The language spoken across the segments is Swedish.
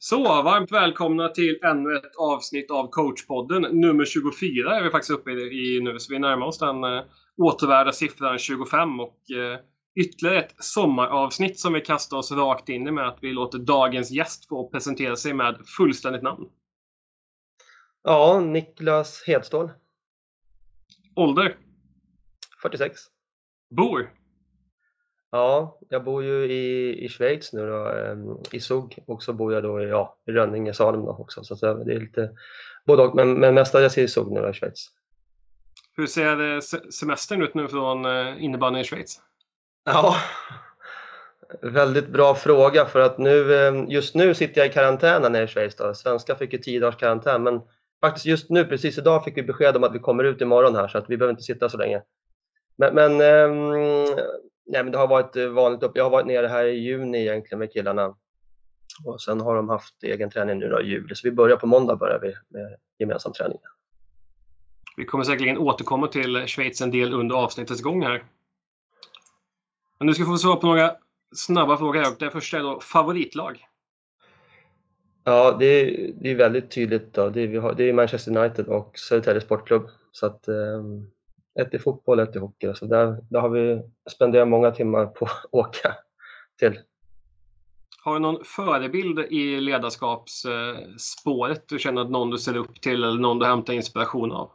Så, varmt välkomna till ännu ett avsnitt av coachpodden. Nummer 24 är vi faktiskt uppe i nu, så vi närmar oss den äh, återvärda siffran 25 och äh, ytterligare ett sommaravsnitt som vi kastar oss rakt in i med att vi låter dagens gäst få presentera sig med fullständigt namn. Ja, Niklas Hedstål. Ålder? 46. Bor? Ja, jag bor ju i, i Schweiz nu då, ehm, i Zug och så bor jag då i, ja, Rönninge, Salem då också. Så det är lite både och, men, men mestadels i Zug nu då, i Schweiz. Hur ser semestern ut nu från eh, innebandyn i Schweiz? Ja, väldigt bra fråga för att nu, ehm, just nu sitter jag i karantän nere i Schweiz. Då. Svenska fick ju 10 dagars karantän men faktiskt just nu, precis idag, fick vi besked om att vi kommer ut imorgon här så att vi behöver inte sitta så länge. Men, men ehm, Nej, men det har varit eh, vanligt upp. Jag har varit nere här i juni egentligen med killarna. Och sen har de haft egen träning nu då i juli. Så vi börjar på måndag börjar vi med gemensam träning. Vi kommer säkerligen återkomma till Schweiz en del under avsnittets gång här. Men nu ska vi få svara på några snabba frågor här. Det första är då favoritlag. Ja, det är, det är väldigt tydligt. Då. Det, är, har, det är Manchester United och Södertälje Sportklubb. Så att, um ett i fotboll, ett i hockey. Så där, där har vi spenderat många timmar på att åka till. Har du någon förebild i ledarskapsspåret du känner att någon du ser upp till eller någon du hämtar inspiration av?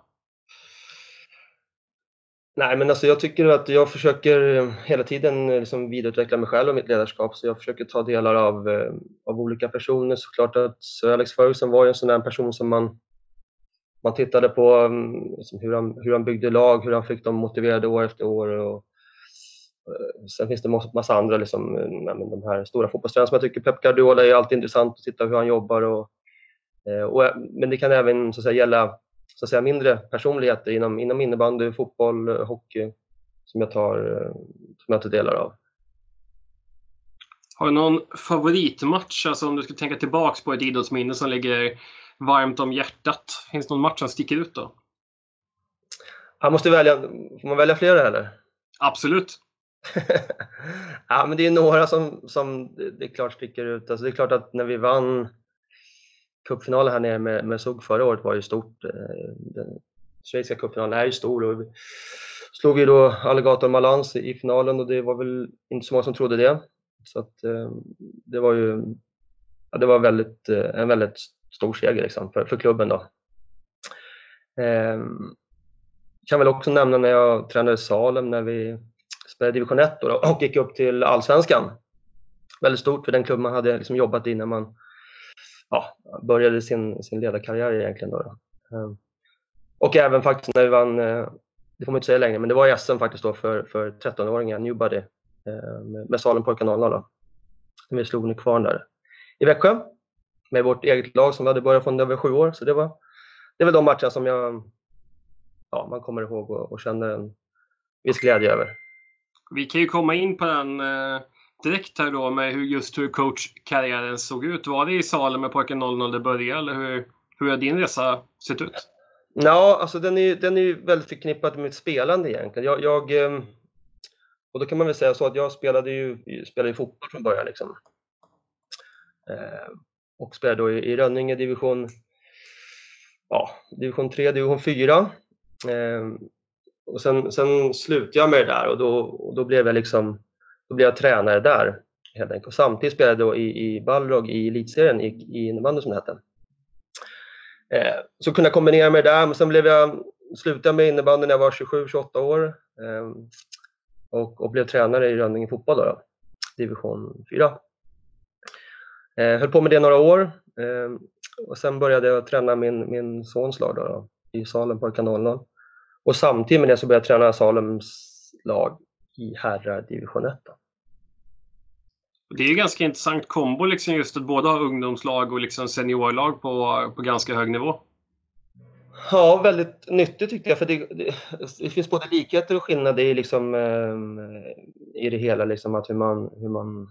Nej, men alltså jag tycker att jag försöker hela tiden liksom vidareutveckla mig själv och mitt ledarskap. Så jag försöker ta delar av, eh, av olika personer. Såklart att Alex Ferguson var ju en sån där person som man man tittade på mm, liksom, hur, han, hur han byggde lag, hur han fick dem motiverade år efter år. Och, och sen finns det massa andra, liksom, eh, de här stora fotbollstränarna som jag tycker Pep Guardiola är alltid intressant att titta hur han jobbar. Och, eh, och, men det kan även så att säga, gälla så att säga, mindre personligheter inom, inom innebandy, fotboll, hockey som jag tar, som jag tar delar av. Har du någon favoritmatch, alltså om du ska tänka tillbaks på ett idrottsminne som ligger varmt om hjärtat? Finns det någon match som sticker ut då? Han måste välja, får man välja flera eller? Absolut. ja, men det är några som, som det är klart sticker ut. Alltså det är klart att när vi vann cupfinalen här nere med, med SOG förra året var ju stort. Eh, den schweiziska cupfinalen är ju stor och vi slog ju då Alligator Malans i finalen och det var väl inte så många som trodde det. Så att, eh, det var ju ja, det var väldigt, eh, en väldigt stor seger liksom, för, för klubben. Då. Eh, kan väl också nämna när jag tränade Salem när vi spelade division 1 då, och gick upp till allsvenskan. Väldigt stort för den klubben man hade liksom jobbat i när man ja, började sin, sin ledarkarriär egentligen. Då, då. Eh, och även faktiskt när vi vann, eh, det får man inte säga längre, men det var i SM faktiskt då för, för 13-åringar, Newbody, eh, med, med Salem pojkar 00 då. Vi slog Nykvarn där i Växjö med vårt eget lag som vi hade börjat från när vi var sju år. Så det var, det var de matcherna som jag, ja, man kommer ihåg och, och känner en viss glädje över. Vi kan ju komma in på den eh, direkt här då med hur, just hur coachkarriären såg ut. Var det i Salem med pojken 00 det började eller hur, hur har din resa sett ut? Ja, alltså den är, den är väldigt förknippad med mitt spelande egentligen. Jag, jag, ehm, och då kan man väl säga så att jag spelade ju, spelade ju fotboll från början. Liksom. Eh, och spelade då i, Rönninge division, ja, division 3, division 4. Eh, och sen, sen slutade jag med det där och då, och då blev jag liksom, då blev jag tränare där helt enkelt. Och samtidigt spelade jag då i, i Balrog i elitserien i, i innebandy som det hette. Eh, så kunde jag kombinera med det där, men sen blev jag, slutade jag med innebandy när jag var 27-28 år eh, och, och blev tränare i Rönninge fotboll då, då division 4. Eh, höll på med det några år eh, och sen började jag träna min, min sons lag då, då, i Salem på kanalen. Och samtidigt med det så började jag träna Salems lag i herrar division 1. Då. Det är ju ganska intressant kombo liksom just att både ha ungdomslag och liksom seniorlag på, på ganska hög nivå. Ja, väldigt nyttigt tyckte jag. För det, det, det finns både likheter och skillnader i, liksom, eh, i det hela. Liksom, att hur, man, hur man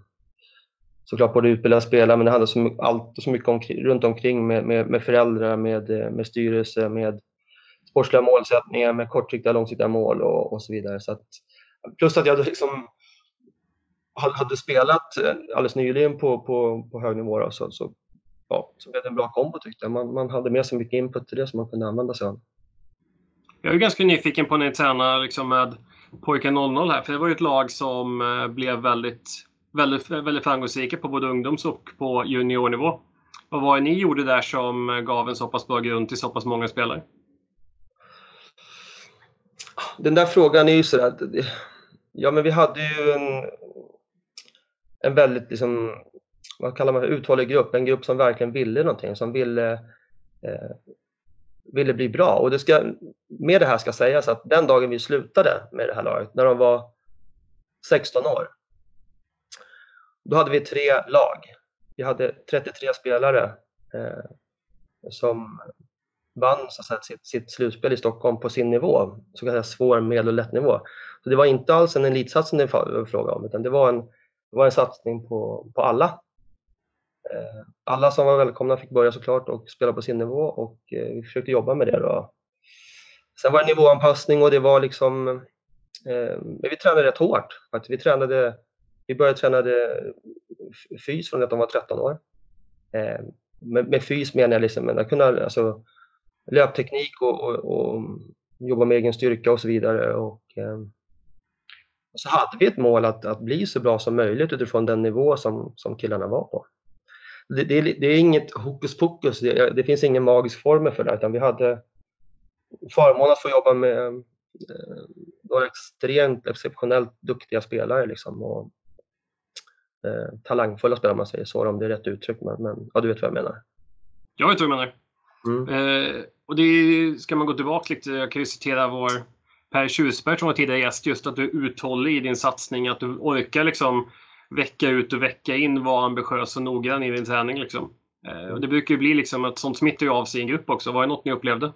såklart både utbilda spelare, men det handlar så, allt så mycket om, runt omkring med, med, med föräldrar, med, eh, med styrelse, med sportsliga målsättningar, med kortsiktiga och långsiktiga mål och, och så vidare. Så att, plus att jag liksom hade, hade spelat eh, alldeles nyligen på, på, på hög nivå då, så, så ja, så blev det en bra kombo tyckte jag. Man, man hade med sig mycket input till det som man kunde använda sig av. Jag är ganska nyfiken på när ni tränar liksom med pojkar 00 här, för det var ju ett lag som eh, blev väldigt, väldigt, väldigt framgångsrika på både ungdoms och på juniornivå. Vad var det ni gjorde där som gav en så pass bra grund till så pass många spelare? Den där frågan är ju sådär, ja men vi hade ju en, en väldigt liksom, vad kallar man det, uthållig grupp, en grupp som verkligen ville någonting, som ville eh, ville bli bra. Och det ska, med det här ska sägas att den dagen vi slutade med det här laget, när de var 16 år, då hade vi tre lag. Vi hade 33 spelare eh, som vann så att säga, sitt, sitt slutspel i Stockholm på sin nivå, så kallad svår, medel och lätt nivå. Så det var inte alls en elitsatsning det var fråga om, utan det var en, det var en satsning på, på alla. Eh, alla som var välkomna fick börja såklart och spela på sin nivå och eh, vi försökte jobba med det. Då. Sen var det nivåanpassning och det var liksom, eh, vi tränade rätt hårt. Vi, tränade, vi började träna fys från att de var 13 år. Eh, med, med fys menar jag liksom, att kunna, alltså, löpteknik och, och, och, jobba med egen styrka och så vidare. Och, eh, och så hade vi ett mål att, att bli så bra som möjligt utifrån den nivå som, som killarna var på det, det, det, är inget hokus pokus, det, det, finns ingen magisk formel för det, utan vi hade förmånen att få jobba med eh, några extremt exceptionellt duktiga spelare liksom, och eh, talangfulla spelare om man säger så, om det är rätt uttryck, men, men ja, du vet vad jag menar. Jag vet vad du menar. Mm. Eh, och det ska man gå tillbaka lite, jag kan ju citera vår Per Tjusberg som var tidigare gäst, just att du är uthållig i din satsning, att du orkar liksom vecka ut och vecka in vara ambitiös och noggrann i din träning. Liksom. Eh, och det brukar ju bli liksom att sånt smittar ju av sig i en grupp också. Var det något ni upplevde?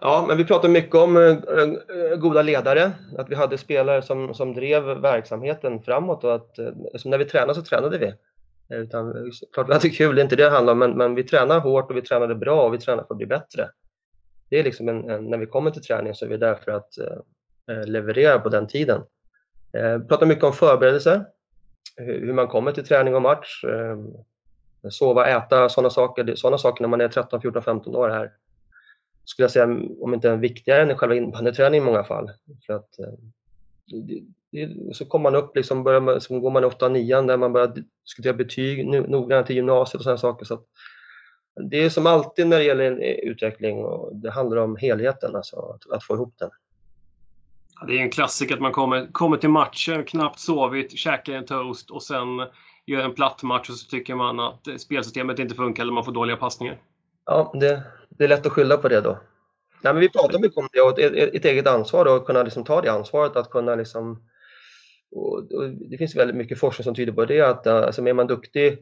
Ja, men vi pratar mycket om eh, eh, goda ledare, att vi hade spelare som, som drev verksamheten framåt och att eh, när vi tränade så tränade vi. Utan, klart vi hade kul, det är inte det det handlar om, men, men vi tränade hårt och vi tränade bra och vi tränade för att bli bättre. Det är liksom en, en, när vi kommer till träning så är vi där för att eh, leverera på den tiden. Vi pratar mycket om förberedelser, hur man kommer till träning och match. eh, sova, äta, sådana saker. Sådana saker när man är 13, 14, 15 år här skulle jag säga, om inte viktigare än själva innebandyträningen i många fall. För att, eh, det, det, så kommer man upp, liksom börjar man, så går man i 8 9 där man börjar diskutera betyg noggrant till gymnasiet och sådana saker. Så det är som alltid när det gäller eh, utveckling och det handlar om helheten, alltså att, att få ihop den. Det är en klassiker att man kommer, kommer till matchen, knappt sovit, käkar en toast och sen gör en platt match och så tycker man att eh, spelsystemet inte funkar eller man får dåliga passningar. Ja, det, det är lätt att skylla på det då. Nej, men vi pratar mycket om det och ett, ett, eget ansvar och att kunna liksom ta det ansvaret att kunna liksom och, och det finns väldigt mycket forskning som tyder på det att eh, alltså, är man duktig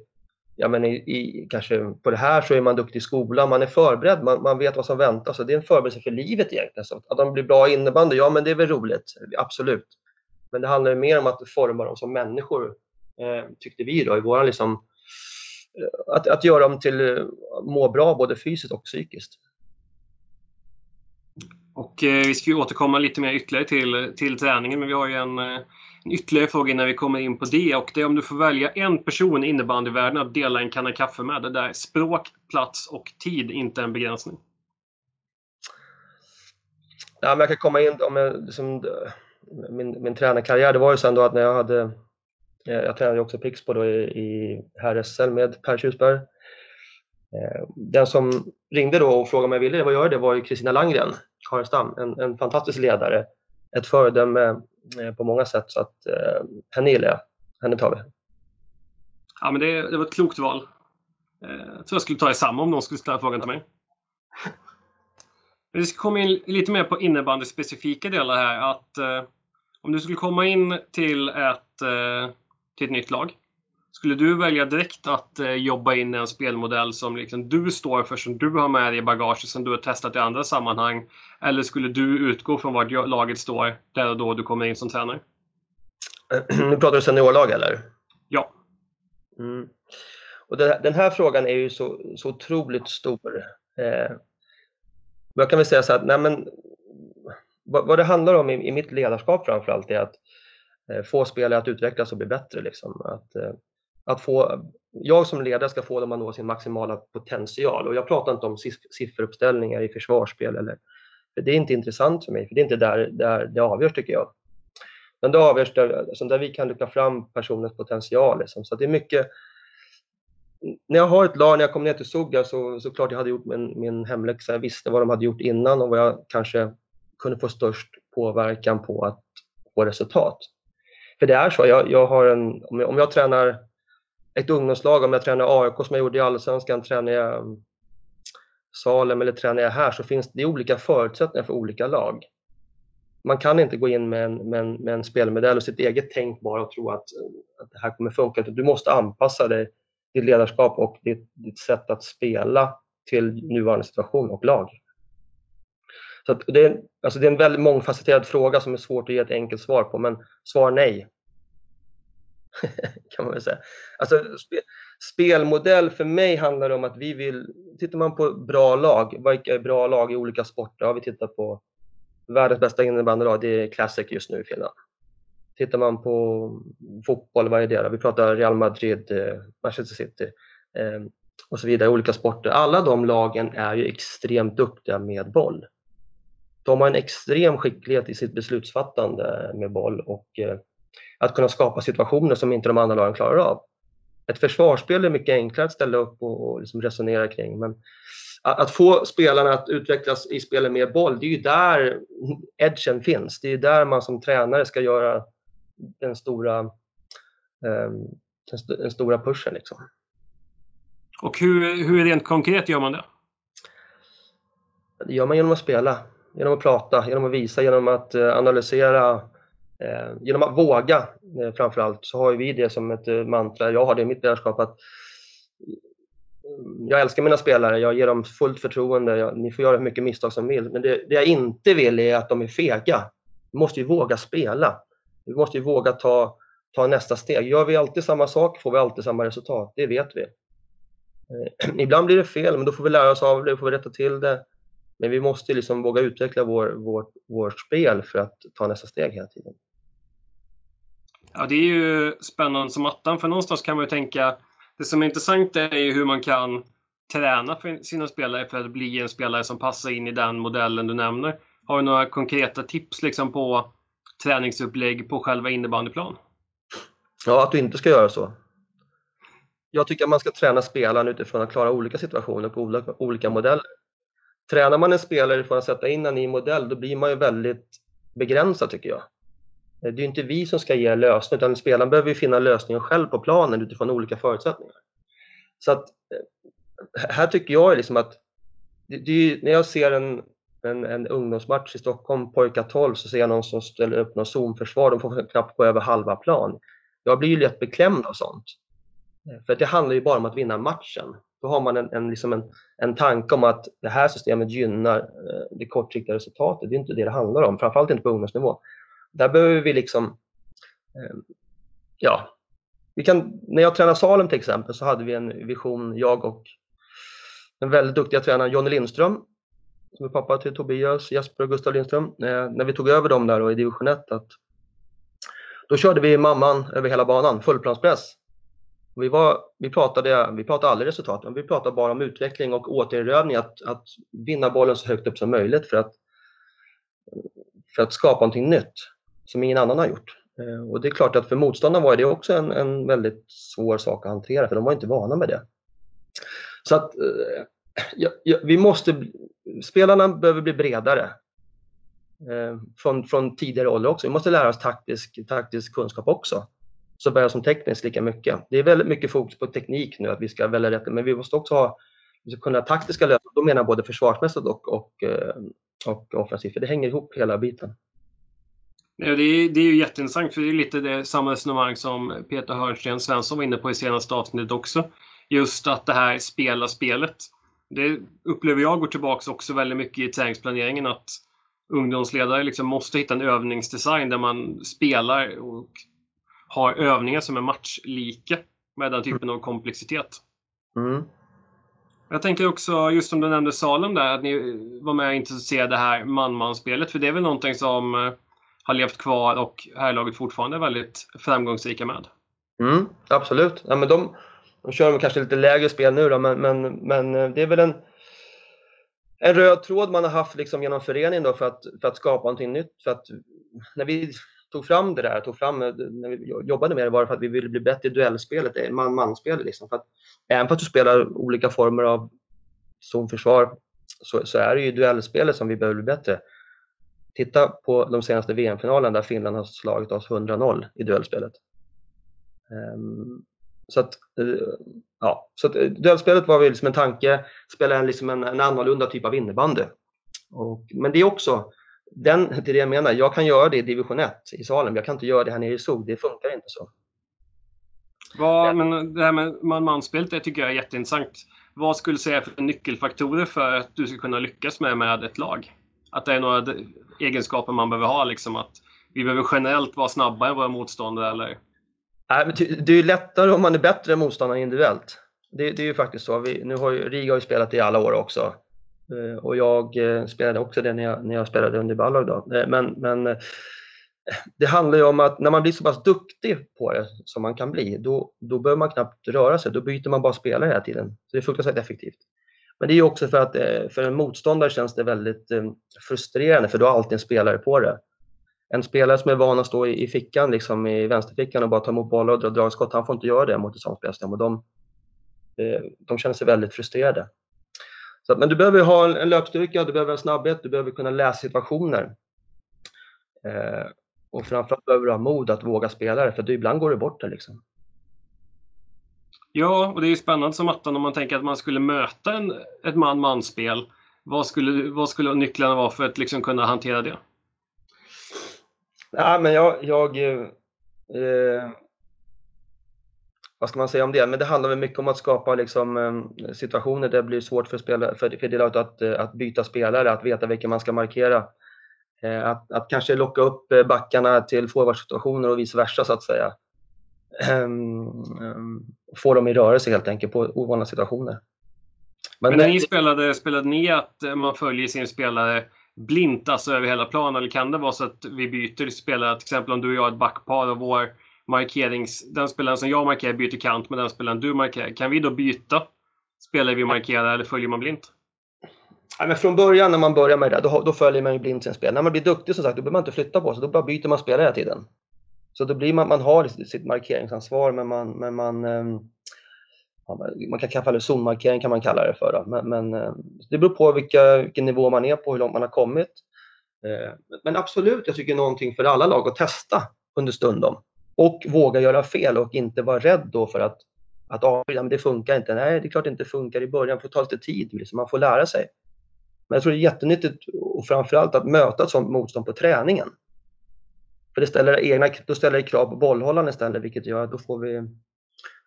ja, men i, i, kanske på det här så är man duktig i skolan, man är förberedd, man, man vet vad som väntar. Så det är en förberedelse för livet egentligen. Så att de blir bra innebandy, ja men det är väl roligt, absolut. Men det handlar mer om att forma dem som människor, eh, tyckte vi då, i våran liksom, eh, att, att göra dem till eh, må bra både fysiskt och psykiskt. Och eh, vi ska ju återkomma lite mer ytterligare till, till träningen, men vi har ju en eh, en ytterligare fråga innan vi kommer in på det och det är om du får välja en person i innebandyvärlden att dela en kanna kaffe med där språk, plats och tid inte är en begränsning. Ja, men jag kan komma in om jag, liksom, min, min tränarkarriär, det var ju sen då att när jag hade eh, Eh, jag tränade också Pixbo då i, i här SL med Per Tjusberg. Eh, den som ringde då och frågade om jag ville vad göra det var ju Kristina Langgren, Karestam, en, en fantastisk ledare, ett föredöme eh, på många sätt. Så att eh, henne gillar jag. Henne tar vi. Ja, men det, det var ett klokt val. Eh, jag tror jag skulle ta samma om någon skulle ställa frågan till mig. Men vi ska komma in lite mer på innebandy-specifika delar här. Att eh, om du skulle komma in till ett, eh, till ett nytt lag skulle du välja direkt att eh, jobba in en spelmodell som liksom du står för, som du har med dig i bagaget, som du har testat i andra sammanhang? Eller skulle du utgå från vart laget står där och då du kommer in som tränare? Nu pratar du seniorlag eller? Ja. Mm. Och den här frågan är ju så, så otroligt stor. Eh, jag kan väl säga så att nej men, vad, vad det handlar om i, i mitt ledarskap framförallt är att Eh, få spelare att utvecklas och bli bättre. Liksom. Att, eh, att få jag som ledare ska få dem att nå sin maximala potential. Och jag pratar inte om sifferuppställningar i försvarsspel. Eller, för det är inte intressant för mig, för det är inte där, där det avgörs tycker jag. Men det avgörs där, alltså där vi kan lyfta fram personens potential. Liksom. Så det är mycket... När jag har ett lag, när jag kom ner till Suga så, så klart jag hade gjort min, min hemläxa. Jag visste vad de hade gjort innan och vad jag kanske kunde få störst påverkan på att få resultat. För det är så, jag, jag har en, om, jag, om jag tränar ett ungdomslag, om jag tränar AIK som jag gjorde i Allsvenskan, tränar jag mm, Salem eller tränar jag här så finns det olika förutsättningar för olika lag. Man kan inte gå in med en, med en, med en spelmodell och sitt eget tänk bara och tro att, eh, att det här kommer funka. Du måste anpassa dig, ditt ledarskap och ditt, ditt sätt att spela till nuvarande situation och lag. Så det, är, alltså det är en väldigt mångfacetterad fråga som är svårt att ge ett enkelt svar på, men svar nej. kan man väl säga. Alltså, spe, spelmodell för mig handlar om att vi vill, tittar man på bra lag, vilka är bra lag i olika sporter? Ja, vi tittar på världens bästa innebandylag, det är Classic just nu i Finland. Tittar man på fotboll, vad är det då? Vi pratar Real Madrid, eh, Manchester City eh, och så vidare, olika sporter. Alla de lagen är ju extremt duktiga med boll. De har en extrem skicklighet i sitt beslutsfattande med boll och eh, att kunna skapa situationer som inte de andra lagen klarar av. Ett försvarsspel är mycket enklare att ställa upp och, liksom resonera kring. Men att, få spelarna att utvecklas i spelet med boll, det är ju där edgen finns. Det är där man som tränare ska göra den stora, eh, den, den, stora pushen. Liksom. Och hur, hur rent konkret gör man det? Det gör man genom att spela, genom att prata, genom att visa, genom att eh, analysera Eh, genom att våga eh, framförallt så har vi det som ett eh, mantra, jag har det i mitt ledarskap att mm, jag älskar mina spelare, jag ger dem fullt förtroende, jag, ni får göra hur mycket misstag som vill. Men det, det, jag inte vill är att de är fega. Vi måste ju våga spela. Vi måste ju våga ta, ta nästa steg. Gör vi alltid samma sak får vi alltid samma resultat, det vet vi. Eh, ibland blir det fel, men då får vi lära oss av det, får vi rätta till det. Men vi måste liksom våga utveckla vår, vår, vårt spel för att ta nästa steg hela tiden. Ja, det är ju spännande som attan, för någonstans kan man ju tänka det som är intressant är ju hur man kan träna för sina spelare för att bli en spelare som passar in i den modellen du nämner. Har du några konkreta tips liksom på träningsupplägg på själva innebandyplan? Ja, att du inte ska göra så. Jag tycker att man ska träna spelaren utifrån att klara olika situationer på olika, olika modeller. Tränar man en spelare för att sätta in en ny modell, då blir man ju väldigt begränsad tycker jag. Det är ju inte vi som ska ge lösningen, utan spelaren behöver ju finna lösningen själv på planen utifrån olika förutsättningar. Så att eh, här tycker jag liksom att det, det, när jag ser en, en, en ungdomsmatch i Stockholm, pojkar 12, så ser jag någon som ställer upp någon zonförsvar, de får knappt gå över halva plan. Jag blir ju lätt beklämd av sånt. För det handlar ju bara om att vinna matchen. Då har man en, en, liksom en, en tanke om att det här systemet gynnar eh, det kortsiktiga resultatet. Det är inte det det handlar om, framförallt inte på ungdomsnivå. Där behöver vi liksom, ehm, ja, vi kan, när jag tränade Salem till exempel så hade vi en vision, jag och den väldigt duktiga tränaren Jonny Lindström, som är pappa till Tobias, Jesper och Gustav Lindström, eh, när vi tog över dem där då, i division 1, att då körde vi mamman över hela banan, fullplanspress. Vi, var, vi, pratade, vi pratade aldrig resultat, men vi pratade bara om utveckling och återerövring, att, att vinna bollen så högt upp som möjligt för att, för att skapa någonting nytt som ingen annan har gjort. Eh, och det är klart att för motståndarna var det också en, en väldigt svår sak att hantera, för de var inte vana med det. Så att eh, ja, ja, vi måste, spelarna behöver bli bredare eh, från, från tidigare ålder också. Vi måste lära oss taktisk, taktisk kunskap också, så börjar som tekniskt lika mycket. Det är väldigt mycket fokus på teknik nu, att vi ska välja rätt, men vi måste också ha vi ska kunna taktiska lösningar, då menar jag både försvarsmässigt och, och, eh, och offensivt, för det hänger ihop hela biten. Ja, det, är, det är ju jätteintressant för det är lite det samma resonemang som Peter Hörnsten Svensson var inne på i senaste avsnittet också. Just att det här spela spelet. Det upplever jag går tillbaka också väldigt mycket i träningsplaneringen att ungdomsledare liksom måste hitta en övningsdesign där man spelar och har övningar som är matchlika med den typen av komplexitet. Mm. Jag tänker också, just som du nämnde Salem där, att ni var med och introducerade det här man-man-spelet. För det är väl någonting som har levt kvar och här laget fortfarande är väldigt framgångsrika med. Mm, absolut. Ja, men de, de kör kanske lite lägre spel nu då, men, men, men det är väl en, en röd tråd man har haft liksom genom föreningen då för att, för att skapa någonting nytt. För att när vi tog fram det där, tog fram, eh, när vi jobbade med det var det för att vi ville bli bättre i duellspelet, eh, man-man-spelet. Liksom. För att, även fast du spelar olika former av zonförsvar så, så är det ju duellspelet som vi behöver bli bättre. Titta på de senaste VM-finalerna där Finland har slagit oss 100-0 i duellspelet. Um, så att, uh, ja, så att uh, duellspelet var väl liksom en tanke, spela en, liksom en, en annorlunda typ av innebandy. Och, men det är också, den, det är det jag menar, jag kan göra det i division 1 i Salem, jag kan inte göra det här nere i SOG, det funkar inte så. Vad, men det här med man-man-spelet det tycker jag är jätteintressant. Vad skulle du säga för nyckelfaktorer för att du ska kunna lyckas med, med ett lag? Att det är några egenskaper man behöver ha, liksom att vi behöver generellt vara snabbare än våra motståndare eller? Det är ju lättare om man är bättre än motståndaren individuellt. Det, det, är ju faktiskt så. Vi, nu har ju, Riga har ju spelat i alla år också. Eh, och jag eh, spelade också det när jag, när jag spelade under Ballag. Då. Eh, men, men det handlar ju om att när man blir så pass duktig på det som man kan bli, då, då behöver man knappt röra sig. Då byter man bara spelare hela tiden. Så det är fruktansvärt effektivt. Men det är också för att för en motståndare känns det väldigt frustrerande för du har alltid en spelare på det. En spelare som är van att stå i, fickan, liksom i vänsterfickan och bara ta emot bollar och dra dragskott, han får inte göra det mot ett sånt spelsystem och de, de känner sig väldigt frustrerade. Så, men du behöver ha en löpstyrka, du behöver en snabbhet, du behöver kunna läsa situationer. Eh, och framförallt behöver du ha mod att våga spela det, för du, ibland går det bort det. Liksom. Ja, och det är ju spännande som attan om man tänker att man skulle möta en, ett man-man-spel. Vad skulle, vad skulle nycklarna vara för att liksom kunna hantera det? Ja, men jag, jag eh, vad ska man säga om det? Men det handlar väl mycket om att skapa liksom, eh, situationer där det blir svårt för, spelare, för, för det att, eh, att byta spelare, att veta vilka man ska markera. Eh, att, att kanske locka upp backarna till forwardsituationer och vice versa så att säga. Få dem i rörelse helt enkelt på ovanliga situationer. Men, Men när ni spelade, spelade ni att man följer sin spelare blint, alltså över hela planen? Eller kan det vara så att vi byter spelare, till exempel om du och jag är ett backpar och vår markerings... Den spelaren som jag markerar byter kant med den spelaren du markerar. Kan vi då byta spelare vi markerar eller följer man blint? Ja, men från början när man börjar med det då, då följer man ju blint sin spel. När man blir duktig som sagt, då behöver man inte flytta på sig. Då bara byter man spelare hela tiden. Så då blir man, man har sitt markeringsansvar, men man, men man, ehm, man kan kalla det zonmarkering kan man kalla det för. Men, men ehm, det beror på vilka, vilken nivå man är på, hur långt man har kommit. Eh, men absolut, jag tycker någonting för alla lag att testa under stundom och våga göra fel och inte vara rädd då för att, att ah, Men det funkar inte. Nej, det är klart det inte funkar i början. Det får ta lite tid. Liksom. Man får lära sig. Men jag tror det är jättenyttigt och framförallt att möta ett sådant motstånd på träningen. För det ställer, egna, då ställer det krav på bollhållaren istället, vilket gör att då får vi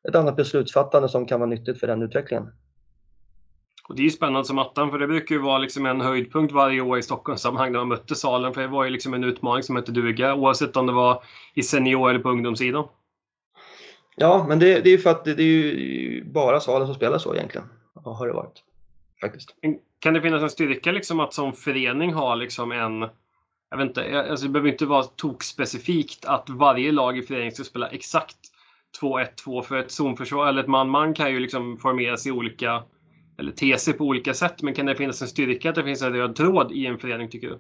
ett annat beslutsfattande som kan vara nyttigt för den utvecklingen. Och det är ju spännande som attan, för det brukar ju vara liksom en höjdpunkt varje år i Stockholmssammanhang när man mötte Salen. För det var ju liksom en utmaning som hette duga, oavsett om det var i senior eller på ungdomssidan. Ja, men det, det är ju för att det, det, är ju bara Salen som spelar så egentligen. Ja, har det varit. Faktiskt. Kan det finnas en styrka liksom att som förening ha liksom en jag vet inte, alltså det behöver inte vara tokspecifikt att varje lag i föreningen ska spela exakt 2-1-2 för ett zonförsvar eller ett man-man kan ju liksom formeras i olika eller te sig på olika sätt. Men kan det finnas en styrka att det finns en röd tråd i en förening tycker du?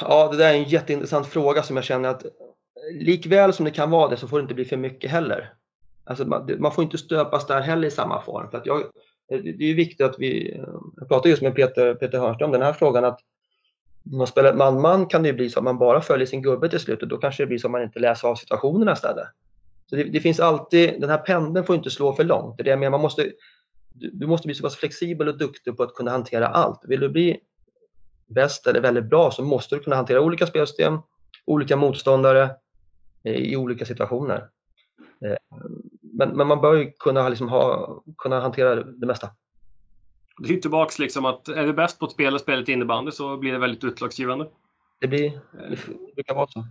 Ja, det där är en jätteintressant fråga som jag känner att likväl som det kan vara det så får det inte bli för mycket heller. Alltså man, man får inte stöpas där heller i samma form. För att jag, det är viktigt att vi, jag pratade just med Peter, Peter Hörnström om den här frågan att när man spelar man-man kan det bli så att man bara följer sin gubbe till slut och då kanske det blir så att man inte läser av situationerna istället. Så det, det, finns alltid, den här pendeln får inte slå för långt. Det är det man måste, du, du måste bli så pass flexibel och duktig på att kunna hantera allt. Vill du bli bäst eller väldigt bra så måste du kunna hantera olika spelsystem, olika motståndare eh, i olika situationer. Eh, men, men man bör ju kunna, liksom ha, kunna hantera det mesta. Det är tillbaks liksom att är du bäst på att spela spelet innebandy så blir det väldigt utslagsgivande. Det blir, det kan vara så.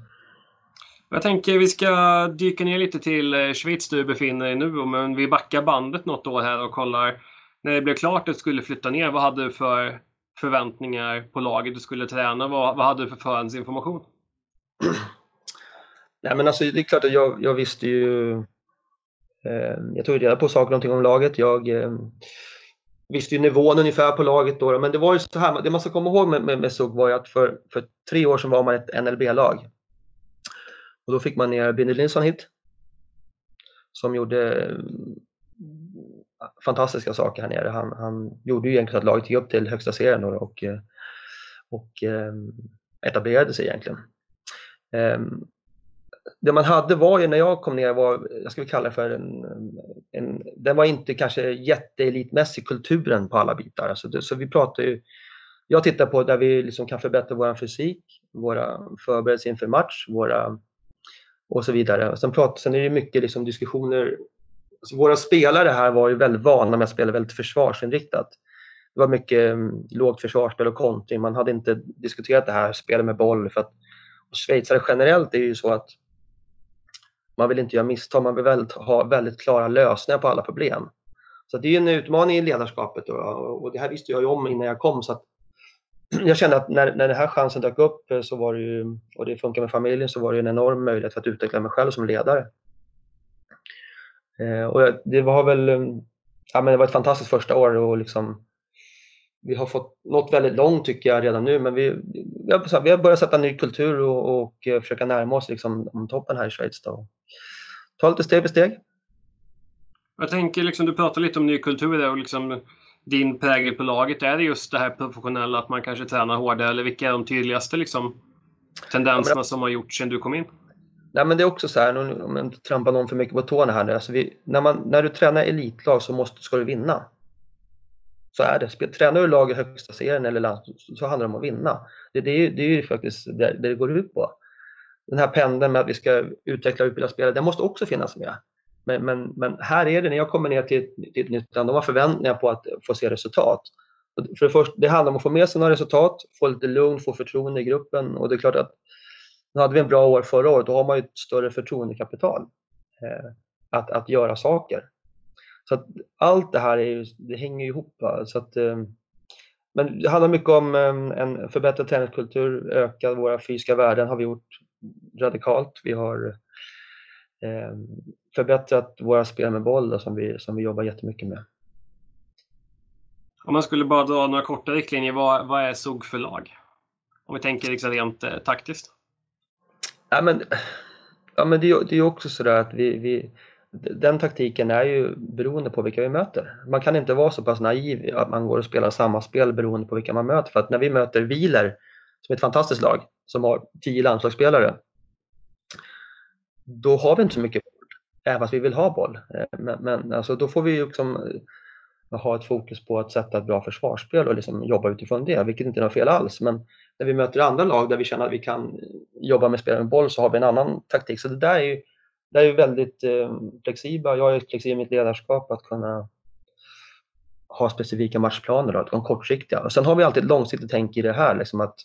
Jag tänker vi ska dyka ner lite till eh, Schweiz där du befinner dig nu. Men vi backar bandet något år här och kollar. När det blev klart att du skulle flytta ner, vad hade du för förväntningar på laget du skulle träna? Vad, vad hade du för förhandsinformation? Nej, men alltså, det är klart att jag, jag visste ju Eh, jag tog reda på saker och om laget. Jag eh, visste ju nivån ungefär på laget då, men det var ju så här, det man ska komma ihåg med, med, med SUG var ju att för, för tre år sedan var man ett NLB-lag. Och då fick man ner Bindy Nilsson hit. Som gjorde eh, fantastiska saker här nere. Han, han gjorde ju egentligen att laget gick upp till högsta serien och, eh, och, och etablerade sig egentligen. Ehm, det man hade var ju när jag kom ner var, jag skulle kalla det för en, en den var inte kanske jätteelitmässig kulturen på alla bitar. Alltså det, så vi pratar ju, jag tittar på där vi liksom kan förbättra vår fysik, våra förberedelser inför match, våra och så vidare. Sen, prat, sen är det mycket liksom diskussioner Alltså våra spelare här var ju väldigt vana med att spela väldigt försvarsinriktat. Det var mycket um, lågt försvarsspel och kontring. Man hade inte diskuterat det här spelet med boll. För att, och schweizare generellt är ju så att man vill inte göra misstag. Man vill väldigt, ha väldigt klara lösningar på alla problem. Så det är en utmaning i ledarskapet och, och det här visste jag ju om innan jag kom. Så att jag kände att när, när den här chansen dök upp eh, så var det ju, och det funkar med familjen så var det en enorm möjlighet för att utveckla mig själv som ledare. Eh, och det var väl eh, ja, men det var ett fantastiskt första år och liksom, vi har fått nått väldigt långt tycker jag redan nu men vi, vi, har, vi har börjat sätta ny kultur och, och eh, försöka närma oss liksom, om toppen här i Schweiz. Då. Ta lite steg för steg. Jag tänker, liksom, du pratar lite om ny kultur där och liksom, din prägel på laget. Är det just det här professionella att man kanske tränar hårdare eller vilka är de tydligaste liksom, tendenserna ja, som har gjort sedan du kom in? Nej, men det är också så här, om jag inte trampar någon för mycket på tårna här nu. Alltså vi, när, man, när du tränar elitlag så måste, ska du vinna. Så är det. Tränar du lag i högsta serien eller land, så handlar det om att vinna. Det, det, är, det är ju faktiskt det, det går ut på. Den här pendeln med att vi ska utveckla och utbilda spelare, den måste också finnas med. Men, men, men här är det, när jag kommer ner till, till ett nytt land, de har förväntningar på att få se resultat. För det, första, det handlar om att få med sig några resultat, få lite lugn, få förtroende i gruppen och det är klart att nu hade vi en bra år förra året, då har man ju ett större förtroendekapital eh, att, att göra saker. Så att allt det här är ju, det hänger ihop. Så att, eh, men det handlar mycket om eh, en förbättrad träningskultur, öka våra fysiska värden har vi gjort radikalt. Vi har eh, förbättrat våra spel med boll då, som, vi, som vi jobbar jättemycket med. Om man skulle bara dra några korta riktlinjer, vad, vad är SOG för lag? Om vi tänker liksom rent eh, taktiskt. Ja, men, ja, men det, är, det är också sådär att vi, vi, den taktiken är ju beroende på vilka vi möter. Man kan inte vara så pass naiv att man går och spelar samma spel beroende på vilka man möter. För att när vi möter Wieler, som är ett fantastiskt lag, som har tio landslagsspelare, då har vi inte så mycket även fast vi vill ha boll. Eh, men, men alltså, då får vi liksom eh, ha ett fokus på att sätta ett bra försvarsspel och liksom jobba utifrån det, vilket inte är något fel alls. Men när vi möter andra lag där vi känner att vi kan jobba med spel med boll så har vi en annan taktik. Så det där är ju det är väldigt eh, flexibla. Jag är flexibel i mitt ledarskap att kunna ha specifika matchplaner, då, de kortsiktiga. Och sen har vi alltid ett långsiktigt tänk i det här, liksom att,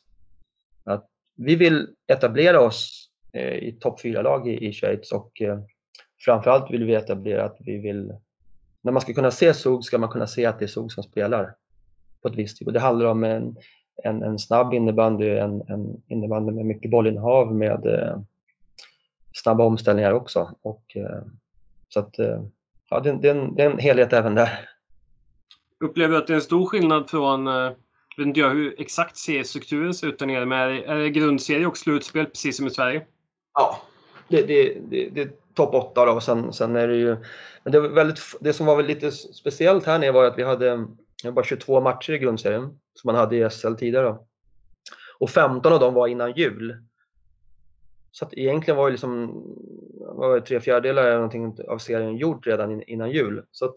att vi vill etablera oss eh, i topp 4-lag i, i Schweiz och eh, framförallt vill vi etablera att vi vill, när man ska kunna se SOG ska man kunna se att det är SOG som spelar på ett visst typ. Och det handlar om en en, en snabb innebandy, en, en innebandy med mycket bollinnehav med eh, snabba omställningar också. Och, eh, så att, eh, ja, det, det, är en, det är en helhet även där. Upplever du att det är en stor skillnad från, jag vet inte jag hur exakt seriestrukturen ser ut där nere, men är det, grundserie och slutspel precis som i Sverige? Ja, det, det, det, det är topp 8 då och sen, sen är det ju... Men det, var väldigt, det som var lite speciellt här nere var att vi hade bara 22 matcher i grundserien som man hade i SL tidigare. Och 15 av dem var innan jul. Så att egentligen var ju liksom var tre fjärdedelar av serien gjord redan innan jul. Så, att,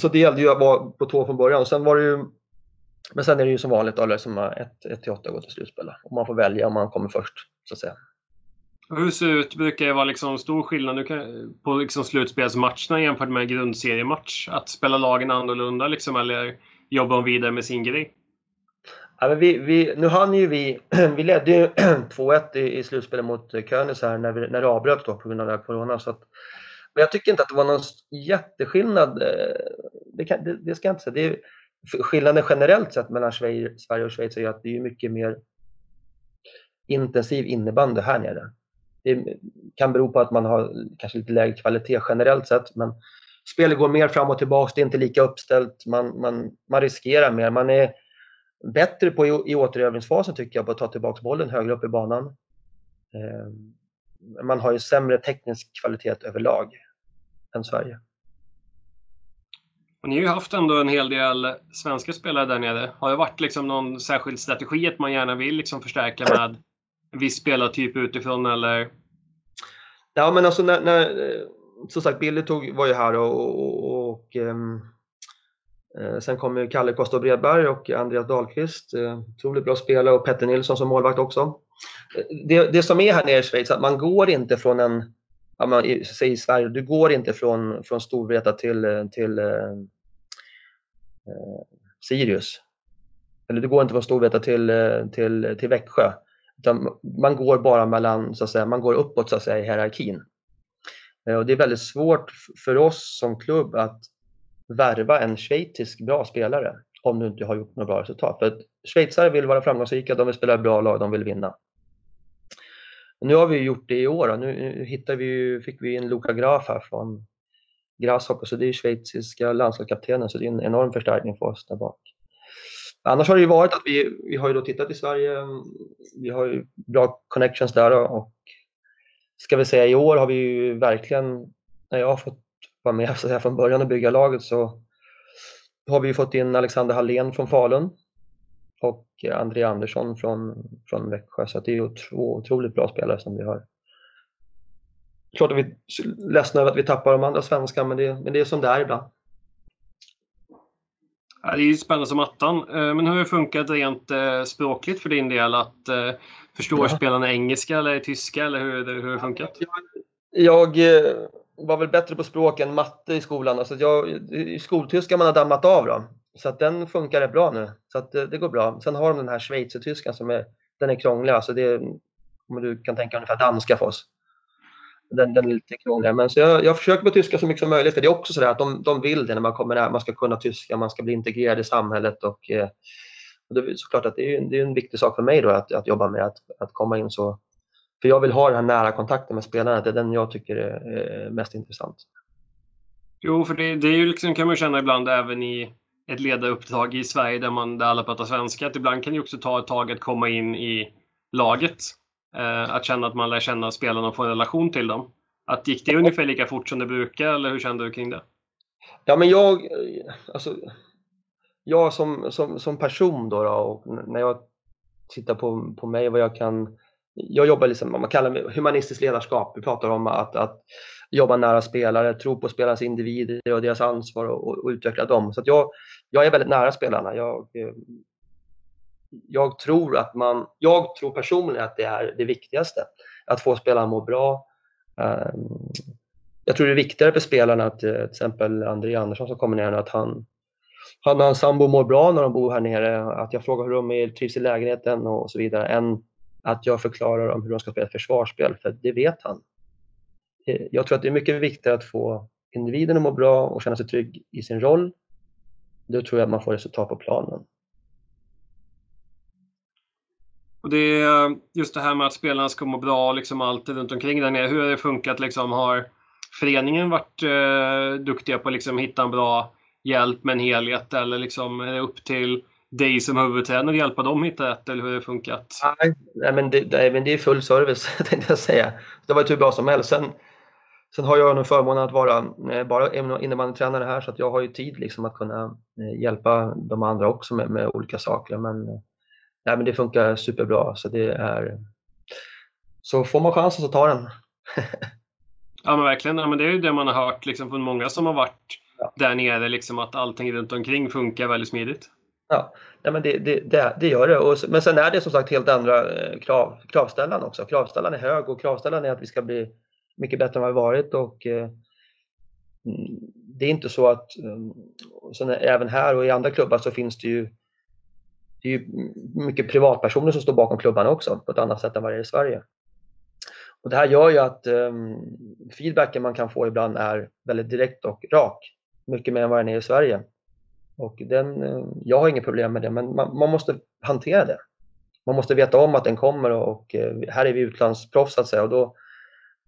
så det gällde ju att vara på tå från början. Och sen var det ju, men sen är det ju som vanligt då, liksom 1 till 8 går till slutspel. Och man får välja om man kommer först, så att säga. Hur ser det ut? Brukar det vara liksom stor skillnad på liksom slutspelsmatcherna jämfört med grundseriematch? Att spela lagen annorlunda liksom, eller jobbar de vidare med sin grej? Ja, men vi, vi, nu hann ju vi, vi ledde ju 2-1 i, i slutspelet mot Königs här när, vi, när det avbröts då på grund av corona. Så att, men jag tycker inte att det var någon jätteskillnad. Eh, det, kan, det, det ska jag inte säga. Det är, skillnaden generellt sett mellan Sverige och Schweiz är att det är mycket mer intensiv innebandy här nere det kan bero på att man har kanske lite lägre kvalitet generellt sett, men spelet går mer fram och tillbaka, det är inte lika uppställt, man, man, man riskerar mer. Man är bättre på i, i återövningsfasen tycker jag, på att ta tillbaka bollen högre upp i banan. Eh, man har ju sämre teknisk kvalitet överlag än Sverige. Och ni har ju haft ändå en hel del svenska spelare där nere. Har det varit liksom någon särskild strategi att man gärna vill liksom förstärka med viss spelartyp utifrån eller? Ja men alltså när, när eh, som sagt Billy tog, var ju här och, och, och ehm, eh, sen kom ju Kalle Kosta Bredberg och Andreas Dahlqvist, eh, otroligt bra spelare och Petter Nilsson som målvakt också. Eh, det, det som är här nere i Schweiz, att man går inte från en, ja, man, säg i Sverige, du går inte från, från Storvreta till, eh, till eh, Sirius. Eller du går inte från Storvreta till, till, till Växjö. Utan man går bara mellan, så att säga, man går uppåt så att säga, i hierarkin. Eh, och det är väldigt svårt för oss som klubb att värva en schweizisk bra spelare om du inte har gjort något bra resultat. För schweizare vill vara framgångsrika, de vill spela bra lag, de vill vinna. Nu har vi gjort det i år. Nu hittar vi, fick vi en Luka Graf här från Grasshopper, så det är schweiziska landslagskaptenen, så det är en enorm förstärkning för oss där bak. Annars har det ju varit att vi, vi har ju då tittat i Sverige, vi har ju bra connections där och ska vi säga i år har vi ju verkligen, när jag har fått vara med så här, från början och bygga laget så har vi fått in Alexander Hallén från Falun och André Andersson från, från Växjö. Så det är ju två otroligt bra spelare som vi har. Klart att vi är ledsna över att vi tappar de andra svenskarna, men det, men det är som det är ibland. Ja, det är ju spännande som attan. Eh, men hur har det funkat rent eh, språkligt för din del? Att eh, Förstår ja. spelarna engelska eller tyska eller hur, hur har det funkat? Jag, jag var väl bättre på språk än matte i skolan. Alltså jag, I skoltyska man har dammat av då. Så att den funkar rätt bra nu. Så att det, det går bra. Sen har de den här schweizertyskan som är, den är krånglig. Alltså det, om du kan tänka ungefär danska för oss. Den, den är lite krånglig. Men så jag, jag försöker på tyska så mycket som möjligt. För det är också så att de, de vill det när man kommer här. Man ska kunna tyska, man ska bli integrerad i samhället. Och, eh, och det är såklart att det är, det är en viktig sak för mig då att, att jobba med att, att komma in så. För jag vill ha den här nära kontakten med spelarna. Det är den jag tycker är mest intressant. Jo, för det, det är ju liksom, kan man känna ibland även i ett ledaruppdrag i Sverige där, man, där alla pratar svenska. Att ibland kan det också ta ett tag att komma in i laget. Eh, att känna att man lär känna spelarna och få en relation till dem. Att gick det ungefär lika fort som det brukar eller hur kände du kring det? Ja, men jag, eh, alltså, jag som, som, som person då, då, och när jag tittar på, på mig vad jag kan jag jobbar liksom, man kallar det humanistiskt ledarskap. Vi pratar om att, att jobba nära spelare, tro på spelarnas individer och deras ansvar och, och, och utveckla dem. Så jag, jag är väldigt nära spelarna. Jag, eh, jag tror att man, jag tror personligen att det är det viktigaste. Att få spelarna att må bra. Ehm, jag tror det är viktigare för spelarna att eh, till exempel André Andersson som kommer ner att han han och hans sambo mår bra när de bor här nere, att jag frågar hur de är, trivs i lägenheten och så vidare, än att jag förklarar om hur de ska spela ett försvarsspel, för det vet han. Eh, jag tror att det är mycket viktigare att få individen att må bra och känna sig trygg i sin roll. Då tror jag att man får resultat på planen. Och det är eh, just det här med att spelarna ska må bra, liksom allt runt omkring där nere. Hur har det funkat? Liksom, har föreningen varit eh, duktiga på att liksom, hitta en bra hjälp med en helhet eller liksom är det upp till dig som huvudtränare att hjälpa dem hitta rätt eller hur har det funkat? Nej, nej men, det, nej, men det är full service tänkte jag säga. Det har varit hur bra som helst. Sen, sen har jag nu förmånen att vara eh, bara innebandytränare här så att jag har ju tid liksom att kunna eh, hjälpa de andra också med, med olika saker. Men, eh, nej, men det funkar superbra. Så, det är, så får man chansen så tar den. ja men verkligen. Ja, men det är ju det man har hört liksom, från många som har varit ja. där nere, liksom att allting runt omkring funkar väldigt smidigt. Ja, ja men det, det, det, det gör det. Och, men sen är det som sagt helt andra eh, krav, kravställan också. Kravställan är hög och kravställan är att vi ska bli mycket bättre än vad vi varit. Och, eh, mm, det är inte så att, sen även här och i andra klubbar så finns det ju, det är ju mycket privatpersoner som står bakom klubbarna också på ett annat sätt än vad det är i Sverige. Och det här gör ju att um, feedbacken man kan få ibland är väldigt direkt och rak mycket mer än vad den är i Sverige. Och den, eh, jag har inget problem med det, men man, man, måste hantera det. Man måste veta om att den kommer och, och här är vi utlandsproffs så att säga och då,